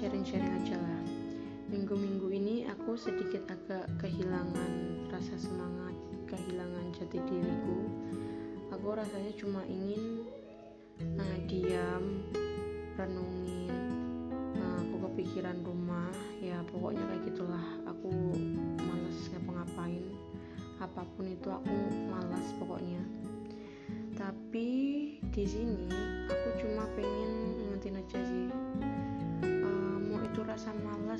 sharing-sharing aja lah. Minggu-minggu ini aku sedikit agak kehilangan rasa semangat kehilangan jati diriku. Aku rasanya cuma ingin nah diam renungin nah, aku kepikiran rumah ya pokoknya kayak gitulah. Aku males ngapa-ngapain. Apa pun itu aku malas pokoknya. Tapi di sini aku cuma pengen ngantin aja sih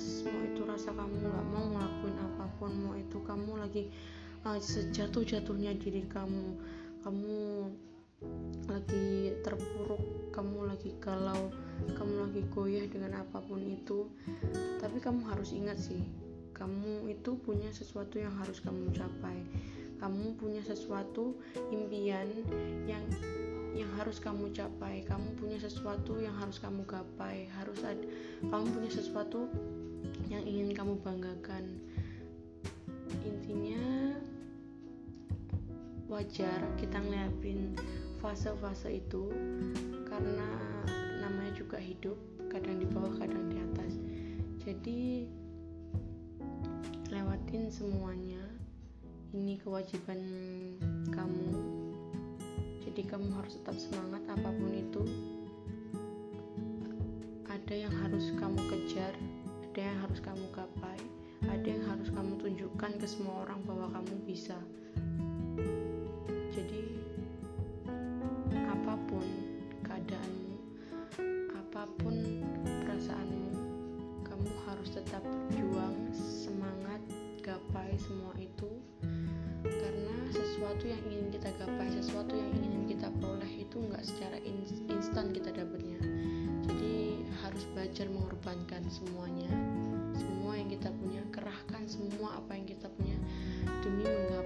malas mau itu rasa kamu nggak mau ngelakuin apa pun mau itu kamu lagi uh, sejatuh-jatuhnya diri kamu kamu lagi terpuruk kamu lagi galau kamu lagi goyah dengan apa pun itu. Tapi kamu harus ingat sih kamu itu punya sesuatu yang harus kamu capai. Kamu punya sesuatu impian yang yang harus kamu capai. Kamu punya sesuatu yang harus kamu gapai. Harus ada kamu punya sesuatu yang ingin kamu banggakan. Intinya wajar kita ngeliatin fase-fase itu karena namanya juga hidup kadang di bawah kadang di atas. Jadi lewatin semuanya. Ini kewajiban kamu. Jadi kamu harus tetap semangat apa pun itu harus kamu gapai. Ada yang harus kamu tunjukkan ke semua orang bahwa kamu bisa. Tetap berjuang semangat gapai semua itu. Karena sesuatu yang ingin kita gapai sesuatu yang ingin kita peroleh itu nggak secara instan kita dapatnya. Jadi harus belajar mengorbankan semua kita punya kerahkan semua apa yang kita punya demi menggapai